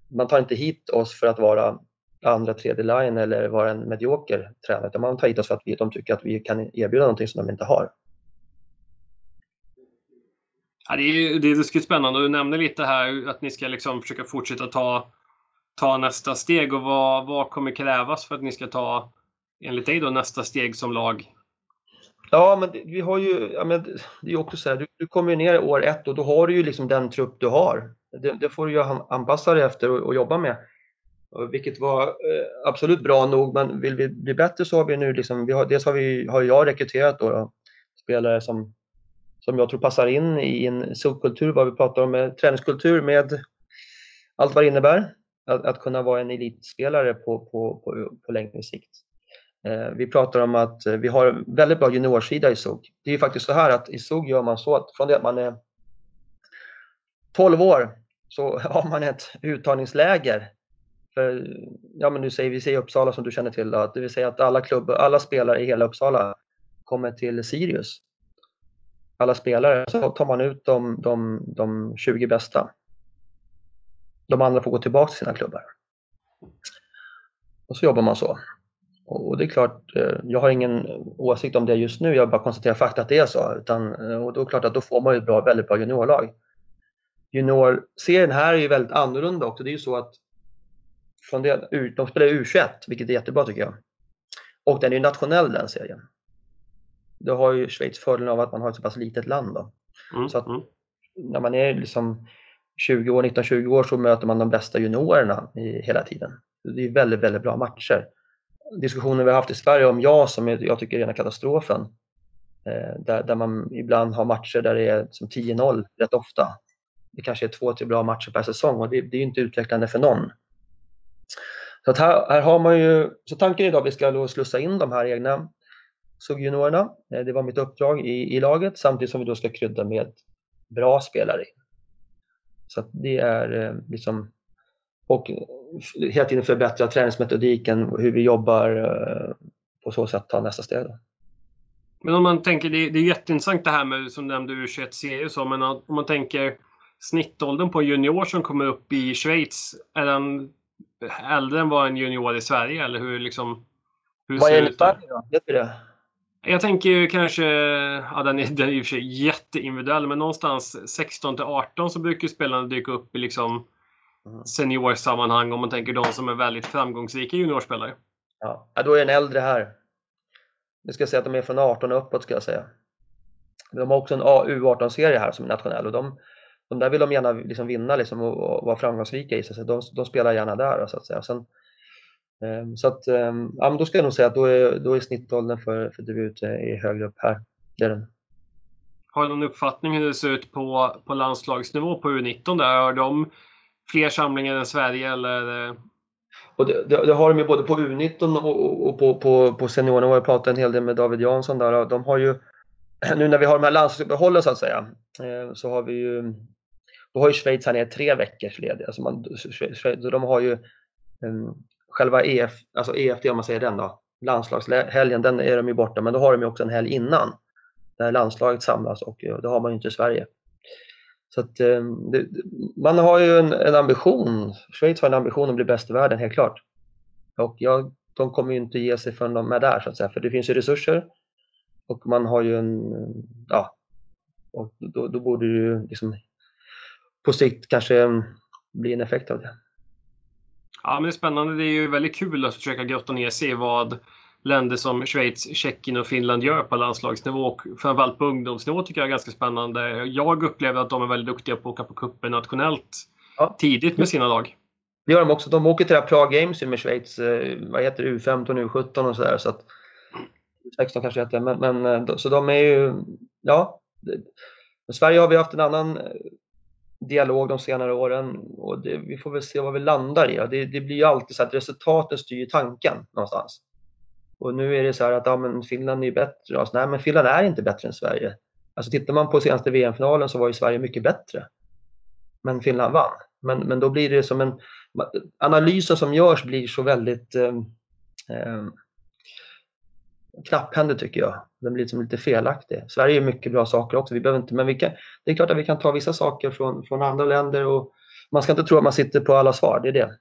man tar inte hit oss för att vara andra, tredje line eller vara en medioker tränare, utan man tar hit oss för att vi, de tycker att vi kan erbjuda någonting som de inte har. Ja, det är, det är ruskigt spännande. Du nämnde lite här att ni ska liksom försöka fortsätta ta, ta nästa steg. och vad, vad kommer krävas för att ni ska ta, enligt dig, då, nästa steg som lag? Ja, men det, vi har ju, ja, men det är också så här, du, du kommer ju ner år ett och då har du ju liksom den trupp du har. Det, det får du ju anpassa dig efter och, och jobba med. Vilket var eh, absolut bra nog, men vill vi bli bättre så har vi nu liksom, vi har, dels har, vi, har jag rekryterat då, då spelare som som jag tror passar in i en subkultur, vad vi pratar om, med träningskultur med allt vad det innebär. Att, att kunna vara en elitspelare på, på, på, på längre sikt. Eh, vi pratar om att eh, vi har väldigt bra juniorsida i SOG. Det är ju faktiskt så här att i SOG gör man så att från det att man är 12 år så har man ett uttagningsläger. För, ja, men nu säger, vi säger Uppsala som du känner till, då, det vill säga att alla, klubbar, alla spelare i hela Uppsala kommer till Sirius alla spelare så tar man ut de, de, de 20 bästa. De andra får gå tillbaka till sina klubbar. Och så jobbar man så. Och det är klart, eh, jag har ingen åsikt om det just nu, jag bara konstaterar fakta att det är så. Utan, eh, och då är det klart att då får man ju ett bra, väldigt bra juniorlag. Juniorserien här är ju väldigt annorlunda också. Det är ju så att från det, de spelar U21, vilket är jättebra tycker jag. Och den är ju nationell den serien då har ju Schweiz fördelen av att man har ett så pass litet land. Då. Mm, så att mm. när man är liksom 20 år, 19-20 år så möter man de bästa juniorerna i, hela tiden. Det är väldigt, väldigt bra matcher. Diskussioner vi har haft i Sverige om jag som jag tycker är rena katastrofen. Eh, där, där man ibland har matcher där det är som 10-0 rätt ofta. Det kanske är två, tre bra matcher per säsong och det, det är inte utvecklande för någon. Så här, här, har man ju, så tanken idag är att vi ska slussa in de här egna såg juniorerna. Eh, det var mitt uppdrag i, i laget samtidigt som vi då ska krydda med bra spelare. Så det är eh, liksom och hela tiden förbättra träningsmetodiken, hur vi jobbar eh, på så sätt ta nästa steg. Då. Men om man tänker, det är, det är jätteintressant det här med som du nämnde U21-serie så, men om man tänker snittåldern på junior som kommer upp i Schweiz, är den äldre än vad en junior i Sverige eller hur liksom? Hur vad är det? Vet du det? Jag tänker kanske, ja den är, den är i och för sig jätteindividuell, men någonstans 16 till 18 så brukar spelarna dyka upp i liksom mm. seniorsammanhang om man tänker de som är väldigt framgångsrika juniorspelare. Ja, då är en äldre här. Nu ska jag säga att de är från 18 och uppåt ska jag säga. De har också en U18-serie här som är nationell och de, de där vill de gärna liksom vinna liksom och, och vara framgångsrika i. Så de, de spelar gärna där så att säga. Sen, så att, ehm, ja, då ska jag nog säga att då är, då är snittåldern för, för debut är högre upp här. Det är den. Har du någon uppfattning hur det ser ut på, på landslagsnivå på U19? Där? Har de fler samlingar än Sverige eller? Och det, det, det har de ju både på U19 och, och på, på, på seniornivå. Jag pratade en hel del med David Jansson där. De har ju, nu när vi har de här landslagsuppehållen så att säga, eh, så har vi ju, då har ju Schweiz här nere tre veckors lediga. Alltså man, de har ju själva EF, alltså EFT om man säger den då, landslagshelgen, den är de ju borta, men då har de ju också en helg innan där landslaget samlas och eh, det har man ju inte i Sverige. Så att, eh, det, man har ju en, en, ambition, Schweiz har en ambition att bli bäst i världen helt klart. Och jag, de kommer ju inte ge sig förrän de är där så att säga, för det finns ju resurser och man har ju en, ja, och då, då borde det ju liksom på sikt kanske bli en effekt av det. Ja, men det är spännande. Det är ju väldigt kul att försöka grotta ner sig i vad länder som Schweiz, Tjeckien och Finland gör på landslagsnivå och framförallt på ungdomsnivå tycker jag är ganska spännande. Jag upplever att de är väldigt duktiga på att åka på cuper nationellt ja. tidigt med sina lag. Det gör de också. De åker till det här Prague Games med Schweiz, eh, vad heter det, U15, U17 och sådär. Så att, 16 kanske heter men, men eh, så de är ju, ja. I Sverige har vi haft en annan dialog de senare åren och det, vi får väl se vad vi landar i. Det, det blir ju alltid så att resultaten styr tanken någonstans. Och nu är det så här att ja, men Finland är bättre. Alltså, nej, men Finland är inte bättre än Sverige. Alltså tittar man på senaste VM-finalen så var ju Sverige mycket bättre. Men Finland vann. Men, men då blir det som en... Analysen som görs blir så väldigt eh, eh, knapphändig tycker jag. Den blir liksom lite felaktig. Sverige är mycket bra saker också. Vi behöver inte, men vi kan, det är klart att vi kan ta vissa saker från, från andra länder och man ska inte tro att man sitter på alla svar, det är det.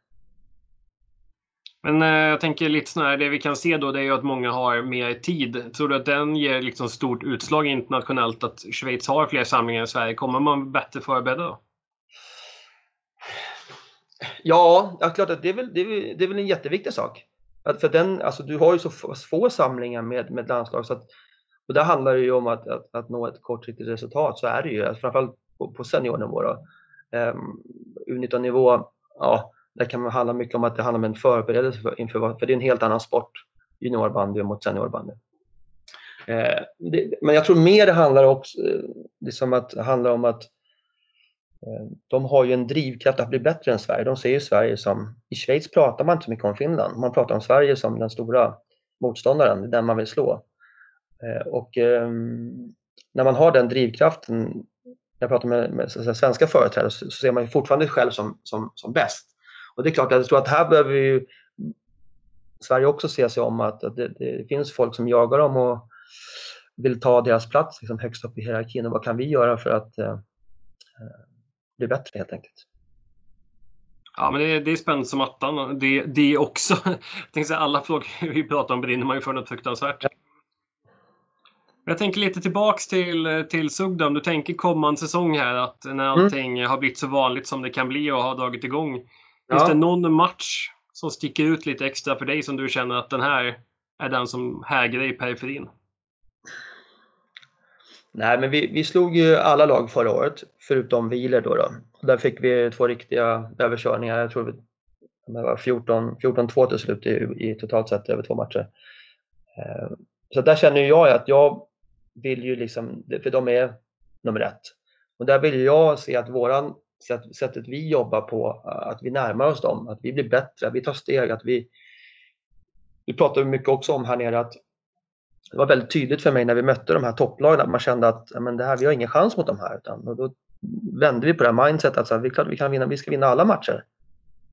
Men eh, jag tänker lite snarare, det vi kan se då det är ju att många har mer tid. Tror du att den ger liksom stort utslag internationellt att Schweiz har fler samlingar än Sverige? Kommer man bättre förberedd då? Ja, ja klart att det är väl, det är, det är väl en jätteviktig sak. Att för den, alltså, du har ju så få samlingar med, med landslag så att, och där handlar det ju om att, att, att nå ett kortsiktigt resultat så är det ju, alltså, framförallt på, på seniornivå då. Ehm, um, U19-nivå, ja, där kan man handla mycket om att det handlar om en förberedelse för, inför, för det är en helt annan sport, juniorbandy mot seniorbandy. Eh, det, men jag tror mer det handlar också liksom att, handlar om att Eh, de har ju en drivkraft att bli bättre än Sverige. De ser ju Sverige som, i Schweiz pratar man inte så mycket om Finland, man pratar om Sverige som den stora motståndaren, den man vill slå. Eh, och ehm, när man har den drivkraften, när jag pratar med, med svenska företrädare så, ser man ju fortfarande själv som, som, som bäst. Och det är klart, jag tror att här behöver ju Sverige också se sig om att, att det, det, finns folk som jagar dem och vill ta deras plats liksom högst upp i hierarkin. Och vad kan vi göra för att eh, bli bättre helt enkelt? Ja, men det, det är spänt som attan. Det, det också. Jag säga, alla frågor vi pratar om brinner man ju för något fruktansvärt. Ja. Jag tänker lite tillbaks till, till Sugdam. Du tänker kommande säsong här att när mm. allting mm. har blivit så vanligt som det kan bli och har dragit igång. Finns ja. det någon match som sticker ut lite extra för dig som du känner att den här är den som hägrar i periferin? Nej, men vi, vi slog ju alla lag förra året, förutom Wieler då. då. Där fick vi två riktiga överkörningar. Jag tror det var 14-2 till slut i, i, totalt sett över två matcher. Eh, så där känner jag att jag vill ju liksom, för de är nummer ett. Och där vill jag se att våran sättet vi jobbar på, att vi närmar oss dem, att vi blir bättre, att vi tar steg, att vi... Vi pratar mycket också om här nere att det var väldigt tydligt för mig när vi mötte de här topplagen att man kände att men det här, vi har ingen chans mot de här. Utan, och då vände vi på det här mindsetet att så vi, klart, vi, kan vinna, vi ska vinna alla matcher.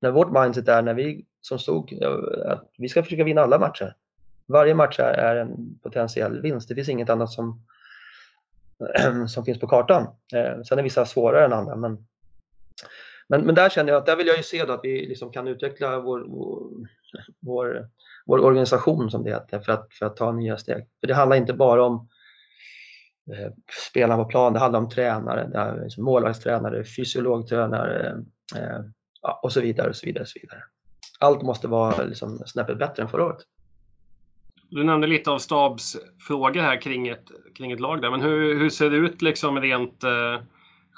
När vårt mindset är när vi som stod att vi ska försöka vinna alla matcher. Varje match är en potentiell vinst. Det finns inget annat som, som finns på kartan. Eh, sen är vissa svårare än andra men men, men där känner jag att där vill jag ju se att vi liksom kan utveckla vår, vår, vår, vår organisation som det heter för att, för att ta nya steg. För det handlar inte bara om eh, spelarna på plan, det handlar om tränare, det är liksom målvaktstränare, fysiologtränare eh, och så vidare och så vidare. Och så vidare. Allt måste vara liksom snäppet bättre än förra året. Du nämnde lite av stabsfrågor här kring ett, kring ett lag där, men hur, hur ser det ut liksom rent eh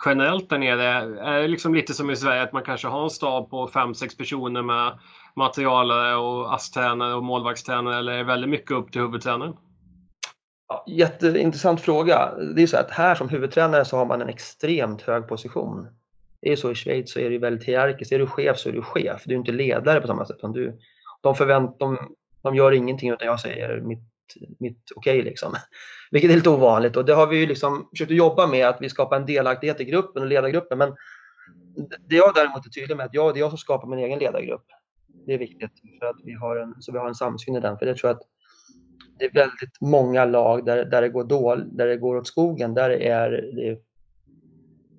generellt där nere? Är det liksom lite som i Sverige att man kanske har en stab på 5-6 personer med materialare och ASS-tränare och målvaktstränare eller är det väldigt mycket upp till huvudtränaren? Ja, jätteintressant fråga. Det är så att här som huvudtränare så har man en extremt hög position. Det är så i Schweiz så är det väldigt hierarkiskt. Är du chef så är du chef. Du är inte ledare på samma sätt. Du, de, förvänt, de, de gör ingenting utan jag säger mitt mitt okej. Okay, liksom. Vilket är lite ovanligt och det har vi ju liksom försökt att jobba med att vi skapar en delaktighet i gruppen och ledargruppen. Men det jag däremot är tydlig med att jag, det är jag som skapar min egen ledargrupp. Det är viktigt för att vi har en, så vi har en samsyn i den. För jag tror att det är väldigt många lag där, där det går dåligt, där det går åt skogen. Där är det,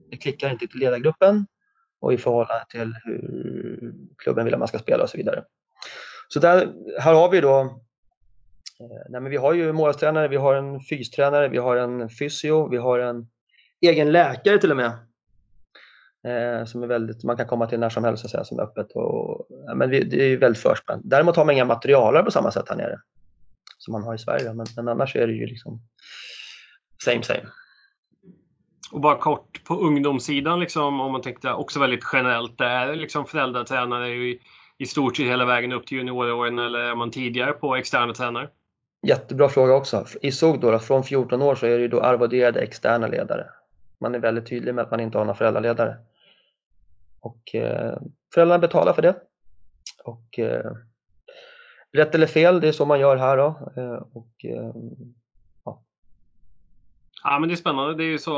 det klickar inte till ledargruppen och i förhållande till hur klubben vill att man ska spela och så vidare. Så där, här har vi då eh, nej, men vi har ju målvaktstränare, vi har en fystränare, vi har en fysio, vi har en egen läkare till och med. Eh, som är väldigt, man kan komma till när som helst och säga, som är öppet. Och, ja, men det är väldigt förspänt. Däremot har man inga materialare på samma sätt här nere som man har i Sverige. Men, men annars är det ju liksom same same. Och bara kort på ungdomssidan, liksom, om man tänkte också väldigt generellt, det är liksom föräldratränare i, i stort sett hela vägen upp till junioråren eller är man tidigare på externa tränare? Jättebra fråga också. I SOG då, från 14 år så är det då arvoderade externa ledare. Man är väldigt tydlig med att man inte har några föräldraledare. Och eh, föräldrarna betalar för det. Och eh, rätt eller fel, det är så man gör här då. Eh, och, ja. ja, men det är spännande. Det är ju så,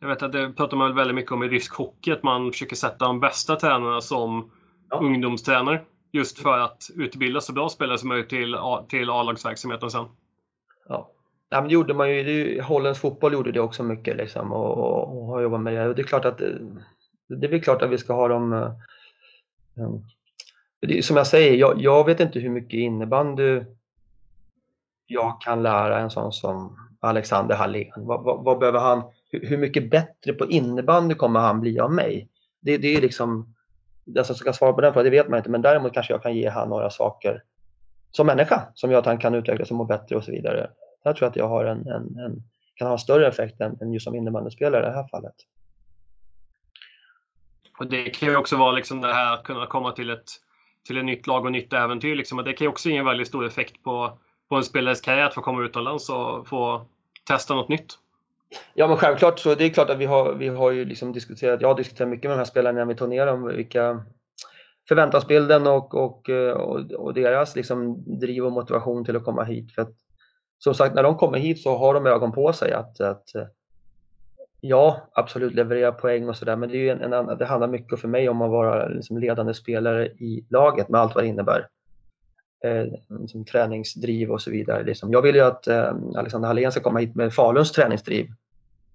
jag vet att det pratar man väldigt mycket om i rysk hockey, att man försöker sätta de bästa tränarna som ja. ungdomstränare. Just för att utbilda så bra spelare som möjligt till, till A-lagsverksamheten sen. Ja. Ja, men gjorde man ju, det, Hollands fotboll gjorde det också mycket liksom, och, och, och har jobbat med det. Och det är klart att det är väl klart att vi ska ha dem... Um, som jag säger, jag, jag, vet inte hur mycket innebandy jag kan lära en sån som Alexander Hallén. Vad, vad, vad behöver han? Hur, hur, mycket bättre på innebandy kommer han bli av mig? Det, det är liksom... Den som ska svara på den frågan, det vet man inte, men däremot kanske jag kan ge han några saker som människa som gör att han kan utvecklas och må bättre och så vidare. Jag tror att jag har en, en, en kan ha en större effekt än, än just som innebandyspelare i det här fallet. Och Det kan ju också vara liksom det här att kunna komma till ett, till ett nytt lag och nytt äventyr. Liksom. Och det kan ju också ge en väldigt stor effekt på, på en spelares karriär att få komma utomlands och få testa något nytt. Ja men självklart så det är klart att vi har, vi har ju liksom diskuterat, jag har diskuterat mycket med de här spelarna när vi turnerar om vilka förväntansbilden och, och, och, och deras liksom driv och motivation till att komma hit. För att, som sagt, när de kommer hit så har de ögon på sig att, att ja, absolut leverera poäng och sådär, men det, är en, en, det handlar mycket för mig om att vara liksom ledande spelare i laget med allt vad det innebär. Eh, liksom träningsdriv och så vidare. Liksom. Jag vill ju att eh, Alexander Hallén ska komma hit med Faluns träningsdriv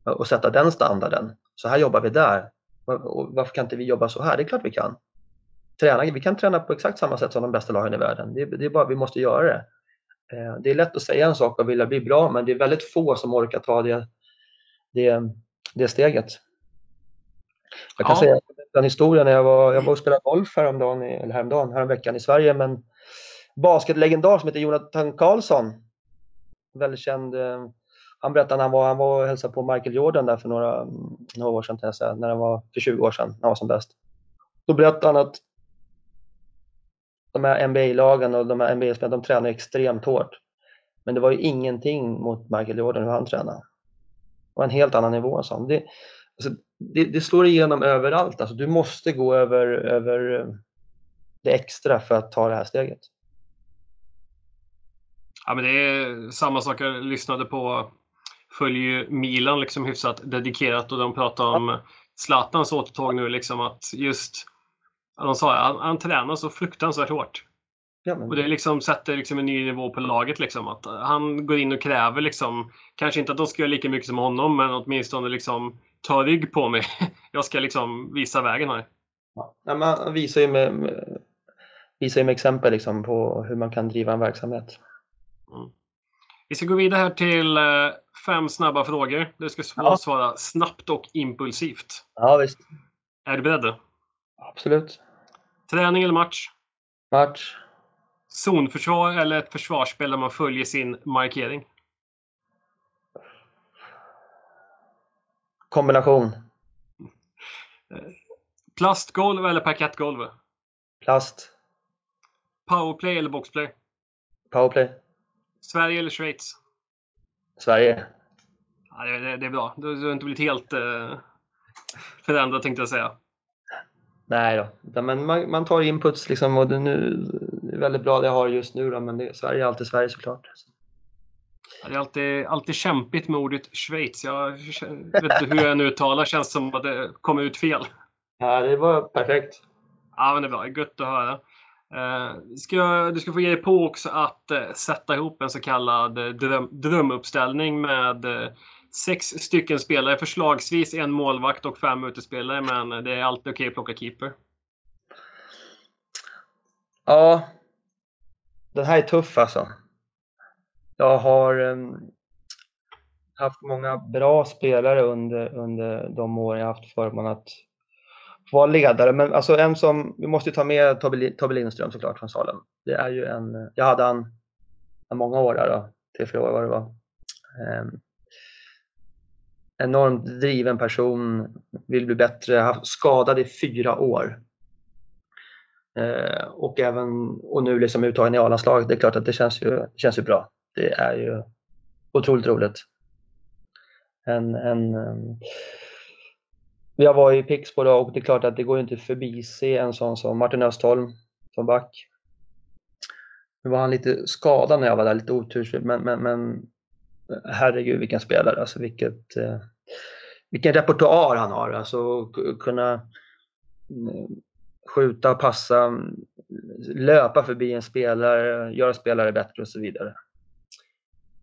och sätta den standarden. Så här jobbar vi där. Och varför kan inte vi jobba så här? Det är klart vi kan. Träna, vi kan träna på exakt samma sätt som de bästa lagen i världen. Det, det är bara vi måste göra det. Eh, det är lätt att säga en sak och vilja bli bra, men det är väldigt få som orkar ta det, det, det steget. Jag kan ja. säga en historia när jag var, jag var och spelade golf häromdagen, eller häromdagen, häromveckan i Sverige med en basketlegendar som heter Jonathan Karlsson. Väldigt känd. Eh, han berättade när han var, han var och hälsade på Michael Jordan där för några, några år sedan, när han var för 20 år sedan, när han var som bäst. Då berättade han att de här NBA-lagen och de här NBA-spelarna, de tränar extremt hårt. Men det var ju ingenting mot Michael Jordan hur han tränade. Var en helt annan nivå. Det, alltså, det, det slår igenom överallt. Alltså, du måste gå över, över det extra för att ta det här steget. Ja, men det är samma sak jag lyssnade på. Följer ju Milan liksom hyfsat dedikerat och de pratar om Zlatans återtåg nu. Liksom att just de sa han, han tränar så fruktansvärt hårt. Ja, men... Och det liksom sätter liksom en ny nivå på laget. Liksom, att han går in och kräver, liksom, kanske inte att de ska göra lika mycket som honom, men åtminstone liksom, ta rygg på mig. Jag ska liksom visa vägen här. Ja, men han visar ju med, med, visar ju med exempel liksom, på hur man kan driva en verksamhet. Mm. Vi ska gå vidare här till eh, fem snabba frågor. Du ska svara, ja. svara snabbt och impulsivt. Ja, visst. Är du beredd? Absolut. Träning eller match? Match. Zonförsvar eller ett försvarsspel där man följer sin markering? Kombination. Plastgolv eller parkettgolv? Plast. Powerplay eller boxplay? Powerplay. Sverige eller Schweiz? Sverige. Ja, det, det, det är bra. Du, du har inte blivit helt eh, förändrad tänkte jag säga. Nej då, men man, man tar inputs liksom och det, nu, det är väldigt bra det jag har just nu då, men det, Sverige är alltid Sverige såklart. Det är alltid, alltid kämpigt med ordet Schweiz. Jag vet inte hur jag nu uttalar, känns som att det kommer ut fel. Ja, det var perfekt. Ja, men det är bra. Gött att höra. Uh, ska, du ska få ge dig på också att uh, sätta ihop en så kallad uh, dröm, drömuppställning med sex stycken spelare, förslagsvis en målvakt och fem utespelare, men det är alltid okej okay att plocka keeper. Ja, den här är tuff alltså. Jag har um, haft många bra spelare under, under de år jag haft förmånen att vara ledare. Men alltså en som, vi måste ta med Tobbe, Tobbe Lindström såklart från Salem. Det är ju en, jag hade han många år där då, tre, fyra år vad det var. Um, ehm, enormt driven person, vill bli bättre, skadad i fyra år. Eh, och även och nu liksom uttagen i A-landslaget, det är klart att det känns ju, känns ju bra. Det är ju otroligt roligt. En, en, um, jag var i Pixbo då och det är klart att det går inte förbi se en sån som Martin Östholm som back. Nu var han lite skadad när jag var där, lite otursfullt, men, men, men herregud vilken spelare, alltså vilket, eh, vilken repertoar han har. Alltså kunna mm, skjuta, passa, mm, löpa förbi en spelare, göra spelare bättre och så vidare.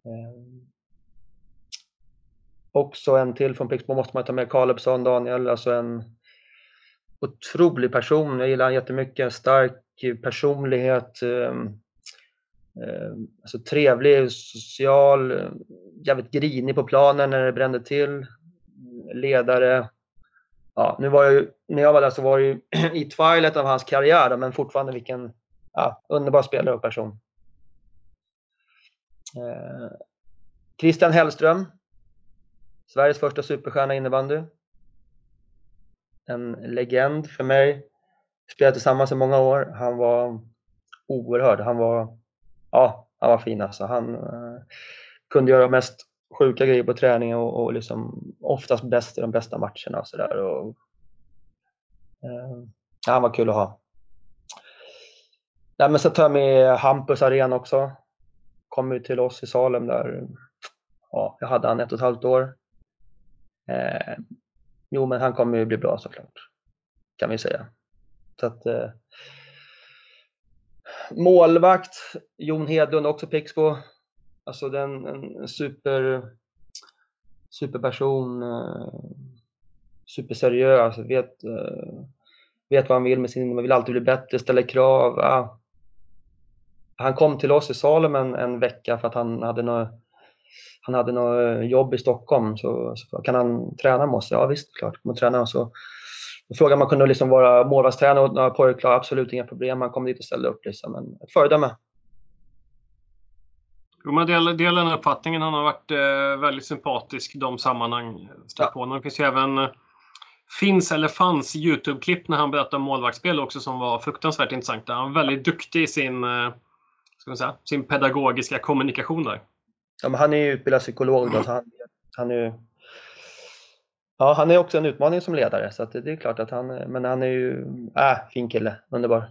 Eh, också en till från Pixbo måste man ta med, Kalebsson, Daniel, alltså en otrolig person. Jag gillar honom jättemycket. Stark personlighet. Eh, Eh, alltså trevlig, social, jävligt grinig på planen när det brände till. Ledare. Ja, nu var jag ju, när jag var där så var det ju i twilight av hans karriär, men fortfarande vilken ja, underbar spelare och person. Eh, Christian Hellström. Sveriges första superstjärna innebandy. En legend för mig. Spelat tillsammans i många år. Han var oerhörd. Han var, ja, han var fin alltså. Han eh, kunde göra mest sjuka grejer på träning och, och liksom oftast bäst i de bästa matcherna och sådär. Eh, han var kul att ha. Nej, men så tar jag med Hampus Arena också. Kom ju till oss i Salem där. Ja, jag hade han ett och ett halvt år. Eh, jo, men han kommer ju bli bra såklart. Kan vi säga. Så att, eh, målvakt, Jon Hedlund också Pixbo. Alltså den, en super, superperson. Eh, superseriös, alltså, vet, eh, vet vad han vill med sin, man vill alltid bli bättre, ställer krav. Ah. Han kom till oss i Salem en, en vecka för att han hade något han hade något jobb i Stockholm, så, så kan han träna med oss? Ja visst, klart, kan träna. Så, frågade man kunde liksom vara målvaktstränare och några pojkar, absolut inga problem. Han kom dit och ställde upp. Liksom. Men ett föredöme. Jo, men delar, delar den uppfattningen. Han har varit eh, väldigt sympatisk i de sammanhang ja. på. Det finns ju även eh, finns eller fanns Youtube-klipp när han berättar om målvaktsspel också som var fruktansvärt intressanta. Han var väldigt duktig i sin eh, ska man säga, sin pedagogiska kommunikation där. Ja, men han är ju utbildad psykolog då, så han, han är Ja, han är också en utmaning som ledare, så det är klart att han, men han är ju, äh, fin kille, underbar.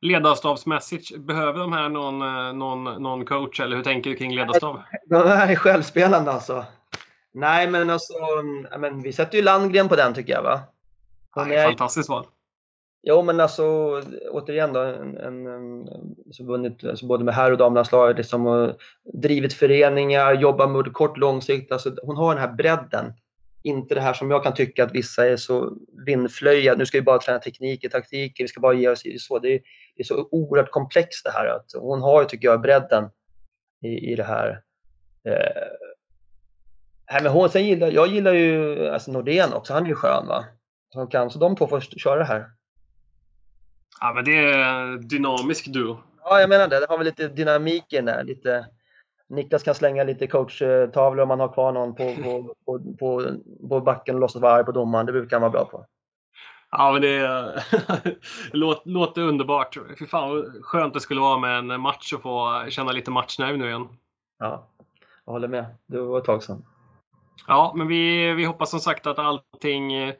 Ledarstabsmässigt, behöver de här någon, eh, någon, någon coach eller hur tänker du kring ledarstab? De här är självspelande alltså. Nej, men alltså, men vi sätter ju Landgren på den tycker jag va? Hon är fantastiskt val. Jo, men alltså återigen då, en, en, en så vunnit alltså både med herr och damlandslaget, liksom, drivit föreningar, jobbat med kort långsikt. Alltså, hon har den här bredden. Inte det här som jag kan tycka att vissa är så vindflöjade. Nu ska vi bara träna tekniker, taktiker, vi ska bara ge oss i så. Det är, det är så oerhört komplext det här. Att hon har ju, tycker jag, bredden i, i det här. Eh, men hon, sen gillar, jag gillar ju alltså Nordén också, han är ju skön va. Så, kan, så de två får köra det här. Ja, men det är dynamisk duo. Ja, jag menar det. Det har väl lite dynamik i där. Lite... Niklas kan slänga lite coachtavlor om man har kvar någon på, på, på, på, på backen och låtsas vara arg på domaren. Det brukar han vara bra på. Ja, men det låter, låter underbart. Fy fan vad skönt det skulle vara med en match och få känna lite matchnerv nu igen. Ja, jag håller med. Det var ett tag sedan. Ja, men vi, vi hoppas som sagt att allting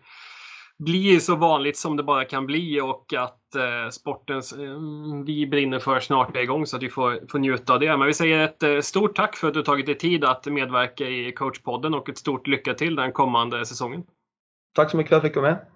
blir så vanligt som det bara kan bli och att eh, sporten eh, vi brinner för snart är igång så att vi får, får njuta av det. Men vi säger ett eh, stort tack för att du tagit dig tid att medverka i coachpodden och ett stort lycka till den kommande säsongen. Tack så mycket för att jag fick vara med.